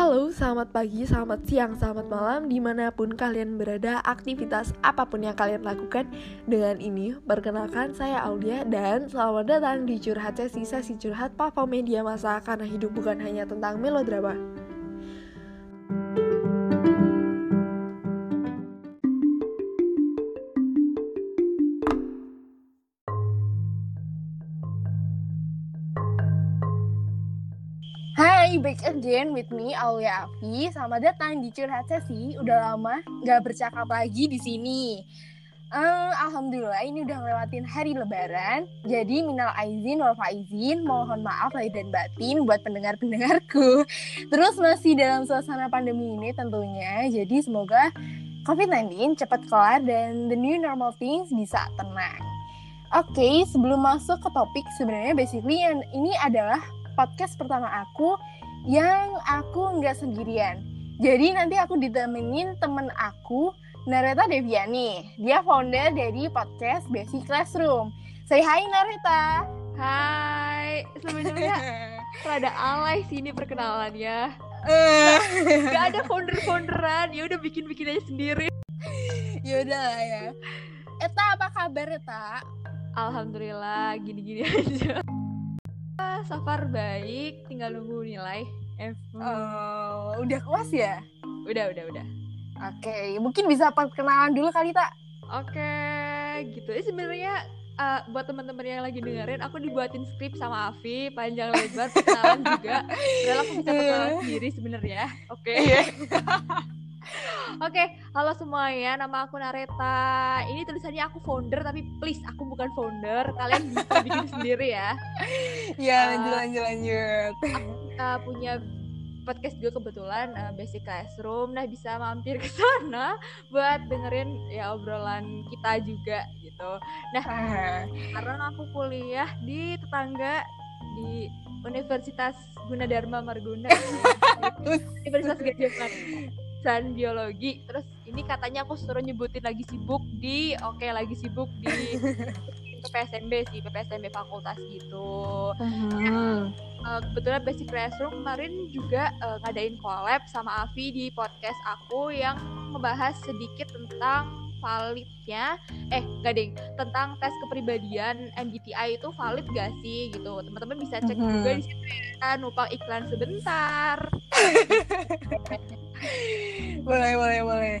Halo, selamat pagi, selamat siang, selamat malam Di mana pun kalian berada, aktivitas apa pun yang kalian lakukan. Dengan ini, perkenalkan saya Aulia Dan selamat datang di Curhat Sesi Sesi Curhat Papa Media Masa Karena hidup bukan hanya tentang melodrama Hai, back again with me Aulia Afi. Selamat datang di Curhat Sesi. Udah lama nggak bercakap lagi di sini. Eh, Alhamdulillah ini udah ngelewatin hari lebaran. Jadi minal aizin wal faizin, mohon maaf lahir dan batin buat pendengar-pendengarku. Terus masih dalam suasana pandemi ini tentunya. Jadi semoga COVID-19 cepat kelar dan the new normal things bisa tenang. Oke, sebelum masuk ke topik sebenarnya basically yang ini adalah podcast pertama aku yang aku nggak sendirian. Jadi nanti aku ditemenin temen aku, Nareta Deviani. Dia founder dari podcast Basic Classroom. Say hi Nareta. Hai, sebenarnya rada alay sih ini perkenalannya. Eh, Gak ada founder-founderan, ya udah bikin-bikin aja sendiri. Yaudah lah ya. Eta apa kabar Eta? Alhamdulillah, gini-gini aja. Ah, So far baik, tinggal nunggu nilai. Eh, hmm, Oh, udah kelas ya? udah, udah, udah. Oke, mungkin bisa perkenalan dulu kali tak? Oke, gitu. Eh sebenarnya eh, buat teman-teman yang lagi dengerin, aku dibuatin skrip sama Avi panjang lebar perkenalan juga. Udah aku bisa perkenalan sendiri sebenarnya. Oke. Oke, halo semuanya. Nama aku Nareta. Ini tulisannya aku founder, tapi please aku bukan founder. Kalian bisa bikin sendiri ya. Ya, lanjut lanjut lanjut. Kita punya podcast juga kebetulan eh, Basic Classroom. Nah bisa mampir ke sana buat dengerin ya obrolan kita juga gitu. Ah, Sekarang aku kuliah di tetangga di Universitas Gunadarma Marguna. Universitas Gajah Mada. Jurusan biologi. Terus ini katanya aku suruh nyebutin lagi sibuk di oke lagi sibuk di PPSMB sih PPSMB fakultas gitu. Eh, kebetulan basic classroom kemarin juga eh, ngadain collab sama Avi di podcast aku yang ngebahas sedikit tentang validnya. Eh gak ding tentang tes kepribadian MBTI itu valid gak sih gitu. Teman-teman bisa cek Mhm. juga di situ ya. Numpang iklan sebentar boleh boleh boleh.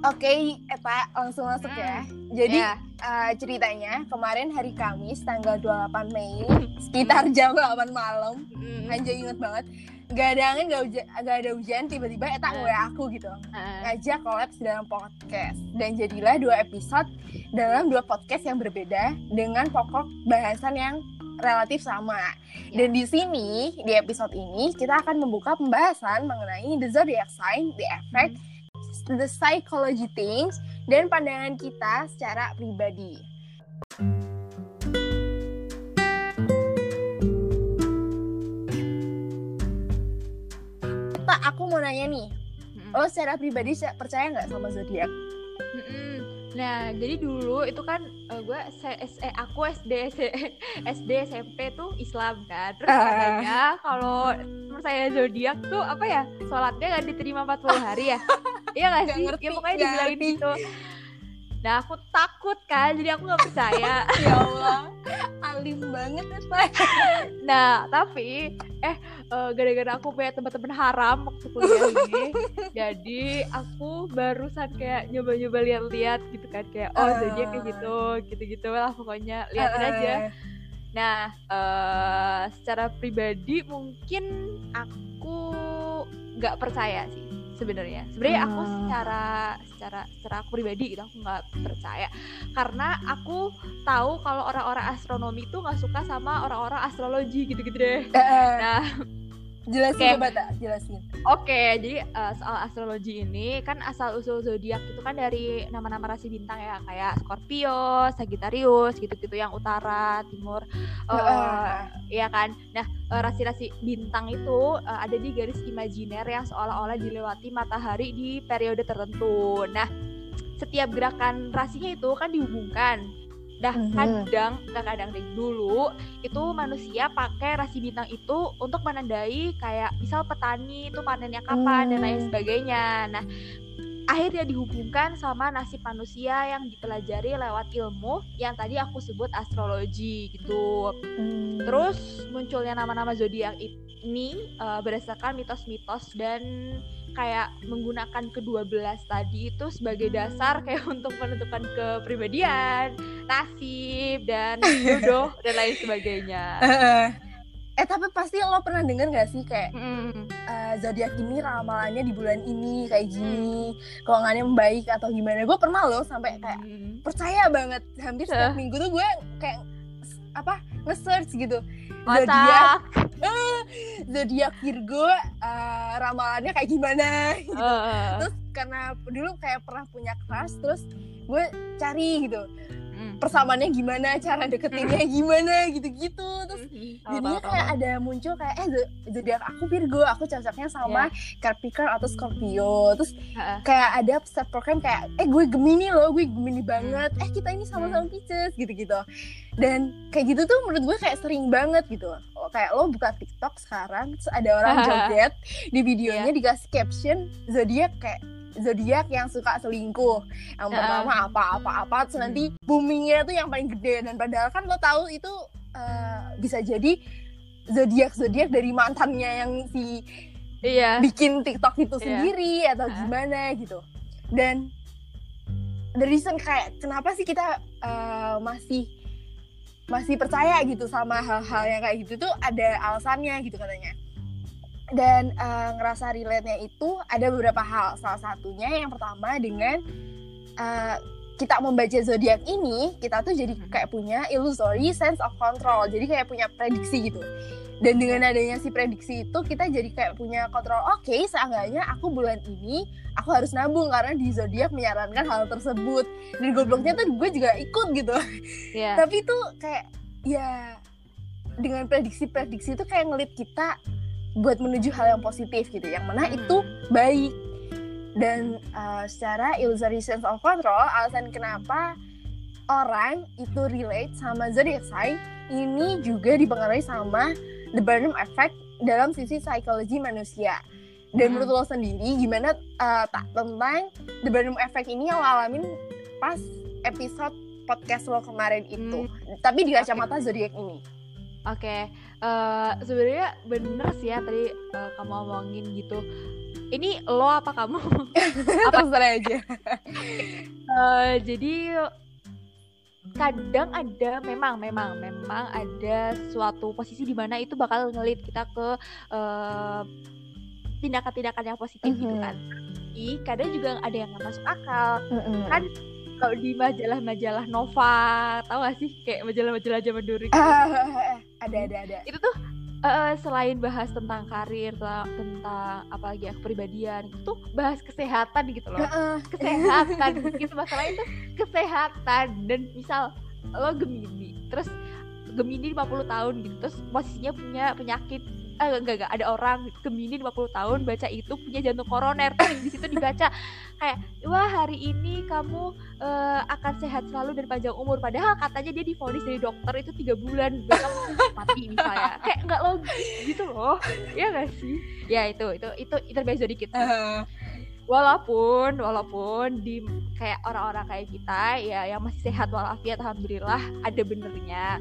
Oke, Eta langsung masuk ya. Jadi Ya. eh, ceritanya kemarin hari Kamis tanggal 28 Mei sekitar jam 8 malam. Mm, Anjay inget banget. Gak ada angin, gak, hujan, gak ada hujan, tiba-tiba Eta Eh. nge aku gitu. eh, Ngajak collab dalam podcast. Dan jadilah dua episode dalam dua podcast yang berbeda dengan pokok bahasan yang relatif sama. Ya. Dan di sini, di episode ini, kita akan membuka pembahasan mengenai the zodiac sign, the effect, the psychology things, dan pandangan kita secara pribadi. Tak, aku mau nanya nih, lo secara pribadi percaya nggak sama zodiak? mm-mm. Nah, jadi dulu itu kan gue aku SD SD SMP tuh Islam kan. Terus Ah. katanya kalau percaya zodiak tuh apa ya? Sholatnya gak diterima 40 hari ya? Iya gak Nggak sih? ngerti, ya pokoknya nggak dibilangin gitu. Nah, aku takut kan, jadi aku gak percaya. ya Allah, alim banget ya, Pak. Nah, tapi eh eh, gara-gara aku punya teman-teman haram waktu kuliah ini, jadi aku barusan kayak nyoba-nyoba lihat-lihat gitu kan kayak oh zodiak kayak gitu, gitu-gitu lah pokoknya liatin aja. Nah, eh secara pribadi mungkin aku nggak percaya sih sebenarnya. Sebenarnya aku Hmm. secara secara secara aku pribadi gitu aku nggak percaya karena aku tahu kalau orang-orang astronomi itu nggak suka sama orang-orang astrologi gitu-gitu deh. Eh, eh, Nah, jelasin Oke. coba tak, jelasin. Oke, jadi uh, soal astrologi ini kan asal usul zodiak itu kan dari nama-nama rasi bintang ya, kayak Scorpio, Sagittarius, gitu-gitu yang utara, timur, uh, Heeh. iya kan. Nah, uh, rasi-rasi bintang itu uh, ada di garis imajiner yang seolah-olah dilewati matahari di periode tertentu. Nah, setiap gerakan rasinya itu kan dihubungkan Nah, kadang, nggak kadang deh, dulu itu manusia pakai rasi bintang itu untuk menandai kayak misal petani itu panennya kapan dan lain Hmm. sebagainya. Nah, akhirnya dihubungkan sama nasib manusia yang dipelajari lewat ilmu yang tadi aku sebut astrologi gitu. Hmm. Terus munculnya nama-nama zodiak ini eh, berdasarkan mitos-mitos dan kayak menggunakan ke-12 tadi itu sebagai dasar kayak untuk menentukan kepribadian, nasib dan jodoh dan lain sebagainya. eh tapi pasti lo pernah denger gak sih kayak Mm, eh, zodiak ini ramalannya di bulan ini kayak gini keuangannya membaik atau gimana gue pernah loh sampai kayak mm. percaya banget hampir setiap Eh. minggu tuh gue kayak apa nge-search gitu. Zodiak zodiak Virgo eh, ramalannya kayak gimana gitu. Eh, terus karena dulu kayak pernah punya crush terus gue cari gitu. Mm. persamaannya gimana cara deketinnya gimana gitu-gitu. Terus jadinya kayak ada muncul kayak eh zo- zodiak aku Virgo aku cocoknya sama Capricorn atau Scorpio. Terus Heeh. kayak ada set program kayak eh gue Gemini loh gue Gemini Hmm. banget. Eh kita ini sama-sama Pisces gitu-gitu. Dan kayak gitu tuh menurut gue kayak sering banget gitu. Oh, kayak lo buka TikTok sekarang terus ada orang joget di videonya Iya. dikasih caption zodiak kayak zodiak yang suka selingkuh yang pertama apa apa apa terus nanti boomingnya tuh yang paling gede. Dan padahal kan lo tahu itu eh, bisa jadi zodiak zodiak dari mantannya yang si Iya. bikin TikTok itu Iya. sendiri atau Ah. gimana gitu. Dan the reason kayak kenapa sih kita uh, masih masih percaya gitu sama hal-hal yang kayak gitu tuh ada alasannya gitu katanya. Dan uh, ngerasa relate-nya itu ada beberapa hal. Salah satunya yang pertama dengan uh, kita membaca zodiak ini, kita tuh jadi kayak punya illusory sense of control. Jadi kayak punya prediksi gitu. Dan dengan adanya si prediksi itu kita jadi kayak punya kontrol. Oke, seenggaknya aku bulan ini aku harus nabung karena di zodiak menyarankan hal tersebut. Dan gobloknya tuh gue juga ikut gitu. Iya. Tapi tuh kayak ya dengan prediksi-prediksi itu kayak ngelit kita buat menuju hal yang positif gitu. Yang mana itu baik. Dan uh, secara illusory sense of control, alasan kenapa orang itu relate sama zodiac sign ini juga dipengaruhi sama the Barnum effect dalam sisi psikologi manusia. Dan Hmm. menurut lo sendiri gimana uh, tak tentang the Barnum effect ini yang lo alamin pas episode podcast lo kemarin itu, tapi di kacamata zodiak ini. Oke, eh, sebenarnya bener sih ya tadi eh, kamu omongin gitu. Ini lo apa kamu? Apa? Terserah aja. Eh, jadi kadang ada memang memang memang ada suatu posisi di mana itu bakal ngelit kita ke eh, tindakan-tindakan yang positif gitu Mhm. kan. Tapi kadang juga ada yang nggak masuk akal. Mm-mm. Kan kalau di majalah-majalah Nova, tahu gak sih kayak majalah-majalah zaman dulu gitu. Ah, ada ada ada. itu tuh eh, selain bahas tentang karir tentang, apalagi ya kepribadian itu tuh bahas kesehatan gitu loh. Heeh. kesehatan. Gitu masalahnya tuh kesehatan. Dan misal lo Gemini terus Gemini 50 tahun gitu terus posisinya punya penyakit eh enggak enggak ada orang Gemini 50 tahun baca itu punya jantung koroner. Terus di situ dibaca. Kayak wah hari ini kamu eh, akan sehat selalu dan panjang umur. Padahal katanya dia divonis dari dokter itu tiga bulan. Besok mati misalnya. Kayak nggak logis gitu loh. Ya gak sih? Ya itu itu itu intermezzo dikit. Heeh. walaupun walaupun di kayak orang-orang kayak kita ya yang masih sehat walafiat alhamdulillah ada benernya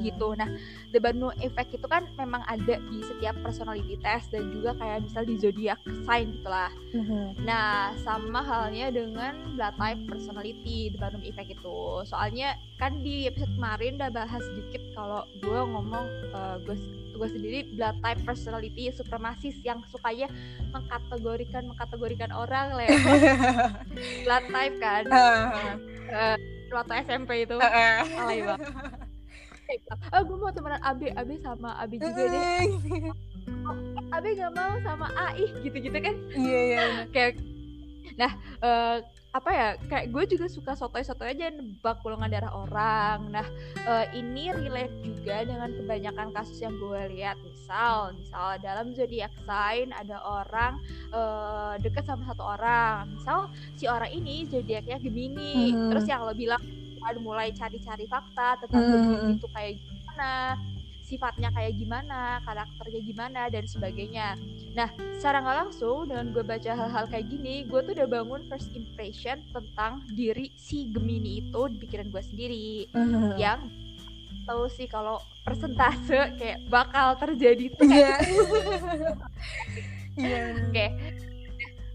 gitu nah the Barnum effect itu kan memang ada di setiap personality test dan juga kayak misal di zodiac sign gitulah Mhm. Nah, sama halnya dengan blood type personality, the Barnum effect itu. Soalnya kan di episode kemarin udah bahas sedikit kalau gue ngomong eh, gue gue sendiri blood type personality supremasis yang sukanya mengkategorikan mengkategorikan orang lewat blood type kan. Heeh. Waktu SMP itu Heeh. alay banget. Oh, gue mau temenan AB, AB sama AB juga deh. AB gak mau sama A, ih gitu-gitu kan. Iya iya. bener. kayak nah eh, apa ya kayak gue juga suka sotoy-sotoy aja nebak golongan darah orang nah eh, ini relate juga dengan kebanyakan kasus yang gue lihat misal misal dalam zodiac sign ada orang eh, deket sama satu orang misal si orang ini zodiaknya Gemini Mhm. terus yang lo bilang kan mulai cari-cari fakta tentang hmm. itu kayak gimana sifatnya kayak gimana, karakternya gimana dan sebagainya. Nah, secara nggak langsung dengan gue baca hal-hal kayak gini, gue tuh udah bangun first impression tentang diri si Gemini itu di pikiran gue sendiri, uh-huh. yang tahu sih kalau persentase kayak bakal terjadi tuh kayak yeah. oke okay.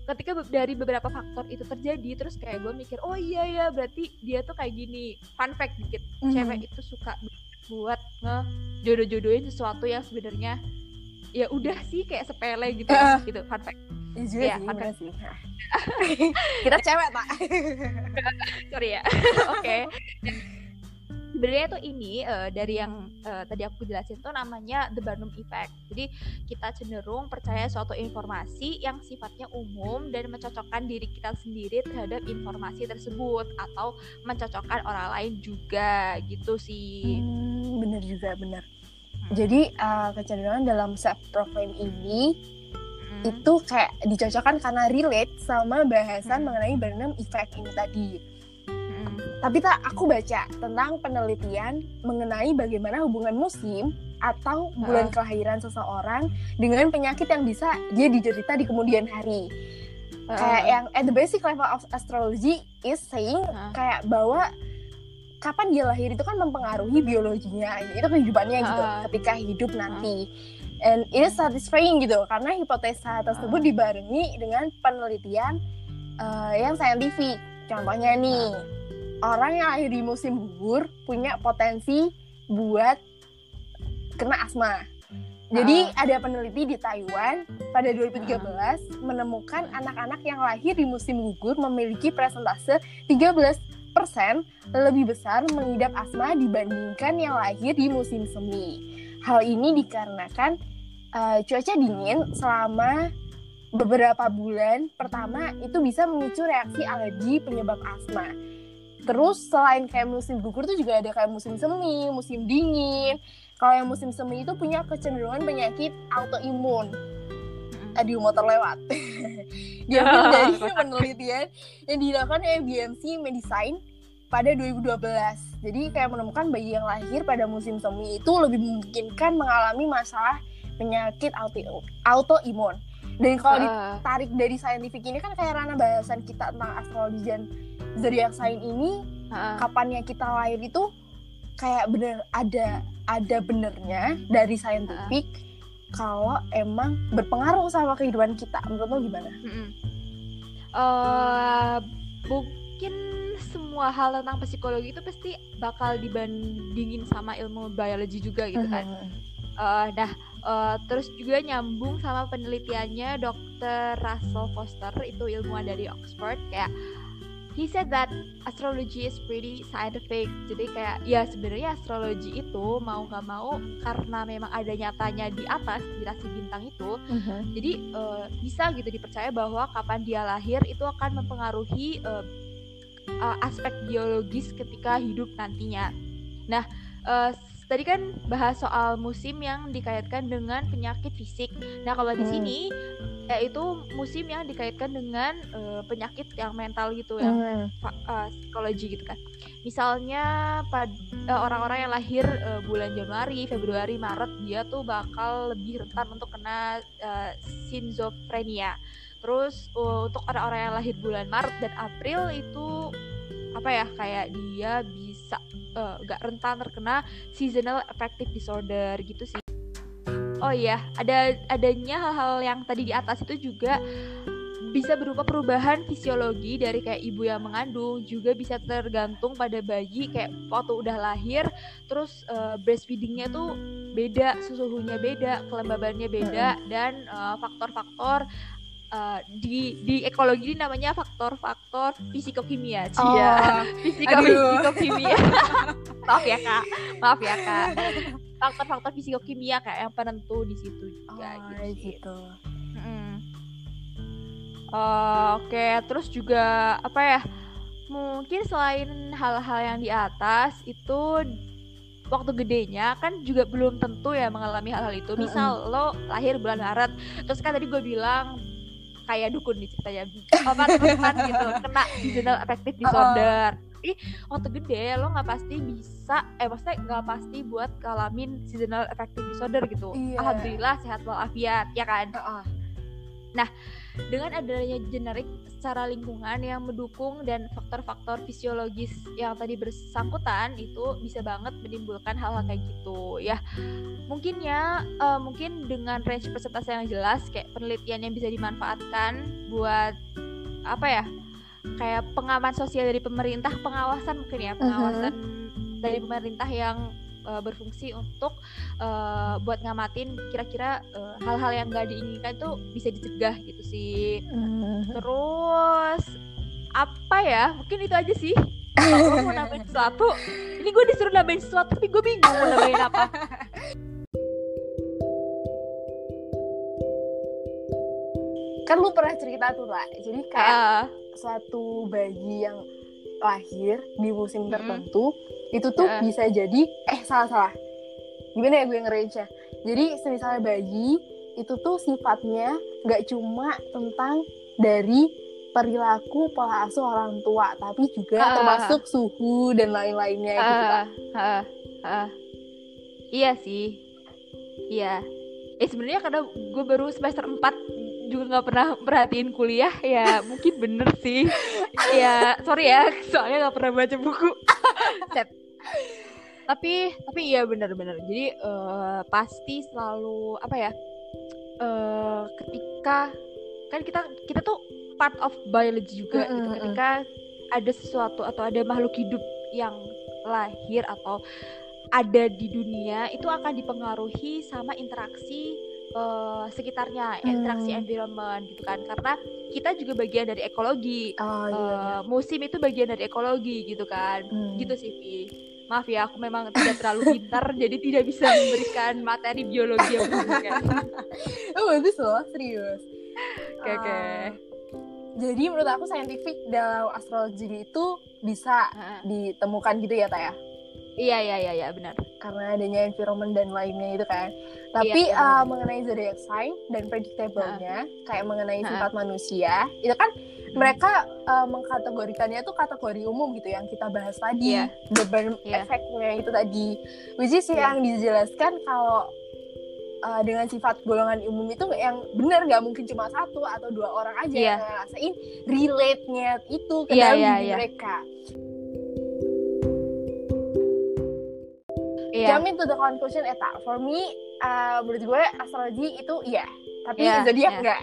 Ketika dari beberapa faktor itu terjadi terus kayak gue mikir oh iya ya berarti dia tuh kayak gini fun fact dikit mm. cewek itu suka buat nge jodoh-jodohin sesuatu yang sebenarnya ya udah sih kayak sepele gitu uh. gitu fun fact Iya ya, sih, fun fact. sih. Kita cewek, Pak. Sorry ya. Oke. Okay sebenarnya tuh ini uh, dari yang uh, tadi aku jelasin tuh namanya the Barnum effect. Jadi kita cenderung percaya suatu informasi yang sifatnya umum dan mencocokkan diri kita sendiri terhadap informasi tersebut atau mencocokkan orang lain juga gitu sih. Hmm, bener juga bener. Hmm. Jadi uh, kecenderungan dalam self profile ini hmm. itu kayak dicocokkan karena relate sama bahasan hmm. mengenai Barnum effect ini tadi tapi tak aku baca tentang penelitian mengenai bagaimana hubungan musim atau bulan uh. kelahiran seseorang dengan penyakit yang bisa dia diderita di kemudian hari. Uh. Kayak yang at the basic level of astrology is saying uh. kayak bahwa kapan dia lahir itu kan mempengaruhi biologinya, itu kehidupannya gitu ketika hidup nanti. And it is satisfying gitu karena hipotesa tersebut dibarengi dengan penelitian uh, yang saintifik. Contohnya nih, orang yang lahir di musim gugur punya potensi buat kena asma. Jadi uh. ada peneliti di Taiwan pada 2013 uh. menemukan anak-anak yang lahir di musim gugur memiliki presentase 13% lebih besar mengidap asma dibandingkan yang lahir di musim semi. Hal ini dikarenakan uh, cuaca dingin selama beberapa bulan pertama itu bisa memicu reaksi alergi penyebab asma Terus selain kayak musim gugur tuh juga ada kayak musim semi, musim dingin. Kalau yang musim semi itu punya kecenderungan penyakit autoimun. Tadi mau terlewat. Diambil dari penelitian yang dilakukan oleh BMC Medicine pada 2012. Jadi kayak menemukan bayi yang lahir pada musim semi itu lebih memungkinkan mengalami masalah penyakit autoimun. Dan kalau ditarik dari saintifik ini kan kayak ranah bahasan kita tentang astrologi dan zodiak sign ini uh. kapannya kita lahir itu kayak bener ada ada benernya dari saintifik uh. kalau emang berpengaruh sama kehidupan kita menurut lo gimana? Uh, mungkin semua hal tentang psikologi itu pasti bakal dibandingin sama ilmu biologi juga gitu kan. Uh -huh. Uh, nah, uh, terus juga nyambung sama penelitiannya Dr. Russell Foster itu ilmuwan dari Oxford kayak he said that astrology is pretty scientific jadi kayak ya sebenarnya astrologi itu mau nggak mau karena memang ada nyatanya di atas di rasi bintang itu uh-huh. jadi uh, bisa gitu dipercaya bahwa kapan dia lahir itu akan mempengaruhi uh, uh, aspek biologis ketika hidup nantinya nah uh, tadi kan bahas soal musim yang dikaitkan dengan penyakit fisik. Nah, kalau di hmm. Yaitu musim yang dikaitkan dengan uh, penyakit yang mental gitu yang hmm. uh, psikologi gitu kan. Misalnya pada uh, orang-orang yang lahir uh, bulan Januari, Februari, Maret dia tuh bakal lebih rentan untuk kena uh, schizophrenia. Terus uh, untuk orang-orang yang lahir bulan Maret dan April itu apa ya kayak dia bisa uh, gak rentan terkena seasonal affective disorder gitu sih. Oh iya, ada adanya hal-hal yang tadi di atas itu juga bisa berupa perubahan fisiologi dari kayak ibu yang mengandung juga bisa tergantung pada bayi kayak waktu udah lahir terus uh, breastfeedingnya tuh beda susunya beda kelembabannya beda dan uh, faktor-faktor uh, di di ekologi ini namanya faktor-faktor fisikokimia oh, fisikokimia maaf ya kak. Maaf ya kak faktor-faktor fisikokimia kayak yang penentu di situ juga oh, gitu, gitu. Hmm. Uh, oke okay. terus juga apa ya mungkin selain hal-hal yang di atas itu waktu gedenya kan juga belum tentu ya mengalami hal-hal itu. Misal lo lahir bulan Maret, terus kan tadi gue bilang kayak dukun nih ceritanya apa teman gitu kena seasonal affective disorder tapi waktu gede. Lo nggak pasti bisa eh maksudnya nggak pasti buat ngalamin seasonal affective disorder gitu. Iya. alhamdulillah sehat walafiat ya kan? Heeh. dengan adanya generik secara lingkungan yang mendukung dan faktor-faktor fisiologis yang tadi bersangkutan itu bisa banget menimbulkan hal-hal kayak gitu ya. Mungkin ya eh, mungkin dengan range persentase yang jelas kayak penelitian yang bisa dimanfaatkan buat apa ya kayak pengaman sosial dari pemerintah pengawasan mungkin ya pengawasan dari pemerintah yang eh, berfungsi untuk eh, buat ngamatin kira-kira eh, hal-hal yang gak diinginkan tuh bisa dicegah gitu sih. Hmm. terus apa ya? Mungkin itu aja sih. Kalau mau nambahin sesuatu ini gue disuruh nambahin sesuatu tapi gue bingung mau nambahin apa kan lu pernah cerita tuh lah jadi kayak Ah, suatu bayi yang lahir di musim Mm-mm. tertentu itu tuh Heeh. bisa jadi eh salah salah gimana ya gue ngerange jadi misalnya bayi itu tuh sifatnya nggak cuma tentang dari perilaku pola asuh orang tua tapi juga Ah. termasuk suhu dan lain-lainnya gitu ah, Kak. ah, ah. iya sih iya eh sebenarnya karena gue baru semester 4 juga nggak pernah perhatiin kuliah ya mungkin bener sih ya sorry ya soalnya nggak pernah baca buku Set. tapi tapi iya bener-bener jadi eh, pasti selalu apa ya eh ketika kan kita kita tuh part of biology juga Mm, gitu mm, mm. ketika ada sesuatu atau ada makhluk hidup yang lahir atau ada di dunia itu akan dipengaruhi sama interaksi eh, sekitarnya interaksi Hmm. environment gitu kan. Karena kita juga bagian dari ekologi. Oh, iya, iya. Eh, musim itu bagian dari ekologi gitu kan. Hmm. gitu sih Vi maaf ya aku memang tidak terlalu pintar jadi tidak bisa memberikan materi biologi yang menunjukkan oh bagus loh serius. Oke oke. Ah, jadi menurut aku scientific dalam astrologi itu bisa ditemukan gitu ya Taya? Iya iya iya iya benar. Karena adanya environment dan lainnya itu kan. Tapi Iya, uh, mengenai zodiac sign dan predictable-nya, kayak mengenai Ha. sifat manusia, itu kan mereka uh, mengkategorikannya tuh kategori umum gitu yang kita bahas tadi, Iya. beban Iya. efeknya itu tadi. Which is Iya. yang dijelaskan kalau uh, dengan sifat golongan umum itu yang benar nggak mungkin cuma satu atau dua orang aja Iya. yang ngerasain relate-nya itu ke Iya, dalam diri iya. mereka. iya Jump into the conclusion eta. For me, uh, menurut gue astrologi itu iya, tapi Iya, zodiak iya. enggak.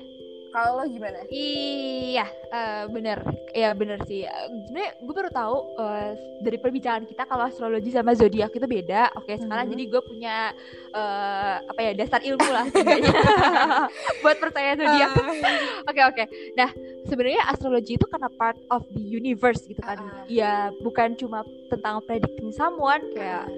Kalau lo gimana? Iya, eh, bener. Iya bener sih. Eh, Sebenarnya gue baru tahu eh, dari perbincangan kita kalau astrologi sama zodiak itu beda. Oke, sekarang Mhm. jadi gue punya eh, apa ya dasar ilmu lah setidaknya buat percaya zodiak. Oke oke. Nah sebenarnya astrologi itu karena part of the universe gitu kan. Ah. Ya bukan cuma tentang predicting someone kayak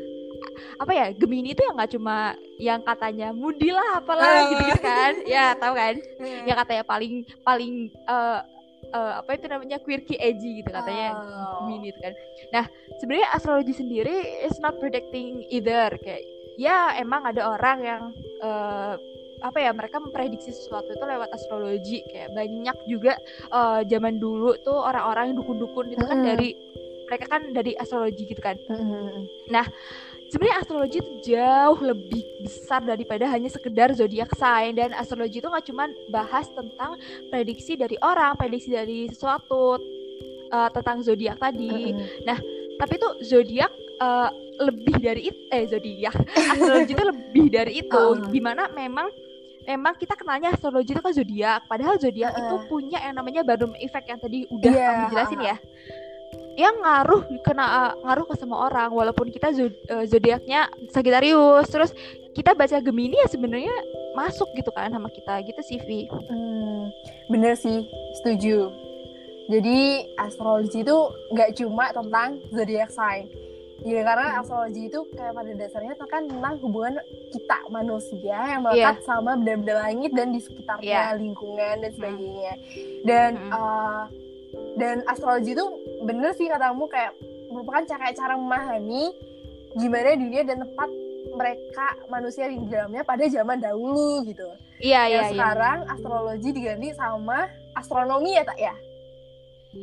apa ya Gemini itu yang nggak cuma yang katanya mudi lah apalah Ah. gitu, gitu kan. Ya tahu kan? Hmm. yang katanya paling paling eh, eh, apa itu namanya quirky edgy gitu katanya Oh. Gemini itu kan. Nah sebenarnya astrologi sendiri is not predicting either kayak ya emang ada orang yang eh, apa ya mereka memprediksi sesuatu itu lewat astrologi kayak banyak juga eh, zaman dulu tuh orang-orang yang dukun-dukun itu kan Mm-mm. dari mereka kan dari astrologi gitu kan Hmm. Sebenarnya astrologi itu jauh lebih besar daripada hanya sekedar zodiak sign. Dan astrologi itu nggak cuma bahas tentang prediksi dari orang, prediksi dari sesuatu uh, tentang zodiak tadi, Hmm. tapi itu zodiak uh, lebih dari itu, eh zodiak. Astrologi itu lebih dari itu, Uh. di mana memang memang kita kenalnya astrologi itu kan zodiak, padahal zodiak Uh-uh. itu punya yang namanya Barnum effect yang tadi udah Iya, kami jelasin ya yang ngaruh kena ngaruh ke semua orang walaupun kita eh, zodiaknya Sagittarius terus kita baca Gemini ya sebenarnya masuk gitu kan sama kita gitu sih Vi Hmm, bener sih, setuju. Jadi astrologi itu nggak cuma tentang zodiac sign. Ya karena astrologi itu kayak pada dasarnya itu kan tentang hubungan kita manusia yang melekat sama benda-benda langit dan di sekitarnya Iya. lingkungan dan sebagainya. Dan Hmm. eh, dan astrologi itu bener sih katamu kayak merupakan cara cara memahami gimana dunia dan tempat mereka manusia di dalamnya pada zaman dahulu gitu. iya Ya iya iya sekarang astrologi diganti sama astronomi ya tak ya?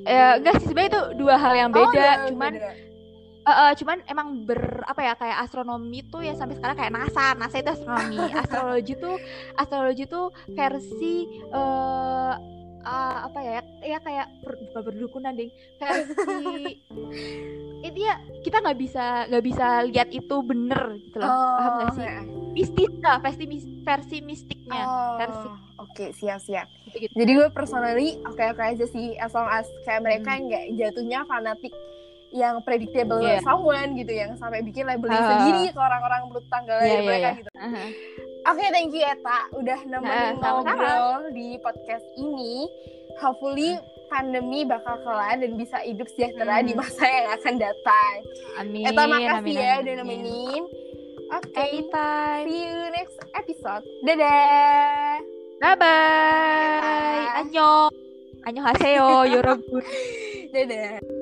ya enggak sih sebenarnya itu dua hal yang Oh, beda udah cuman beda. eh, eh, cuman emang ber apa ya kayak astronomi tuh ya sampai sekarang kayak NASA NASA itu astronomi astrologi tuh astrologi tuh versi eh eh, apa ya ya kayak ber, bukan berdukunan ding versi itu ya kita nggak bisa nggak bisa lihat itu bener gitu loh paham nggak sih ya. mistis lah versi versi mistiknya Oh, versi Oke, siap-siap. gitu gitu Jadi gue personally oke-oke aja sih as long as kayak mereka Hmm. nggak jatuhnya fanatik yang predictable Iya. someone gitu yang sampai bikin labeling Ah. sendiri ke orang-orang menurut tanggal lahir iya, mereka iya. gitu. Aha. Oke, thank you Eta udah nemenin Ah, sama-sama. ngobrol di podcast ini. Hopefully pandemi bakal kelar dan bisa hidup sejahtera Hmm. di masa yang akan datang. amin Eta makasih amin, ya amin, udah nemenin. Oke, anytime see you next episode. Dadah. bye bye annyeong annyeonghaseyo yorobun Dadah.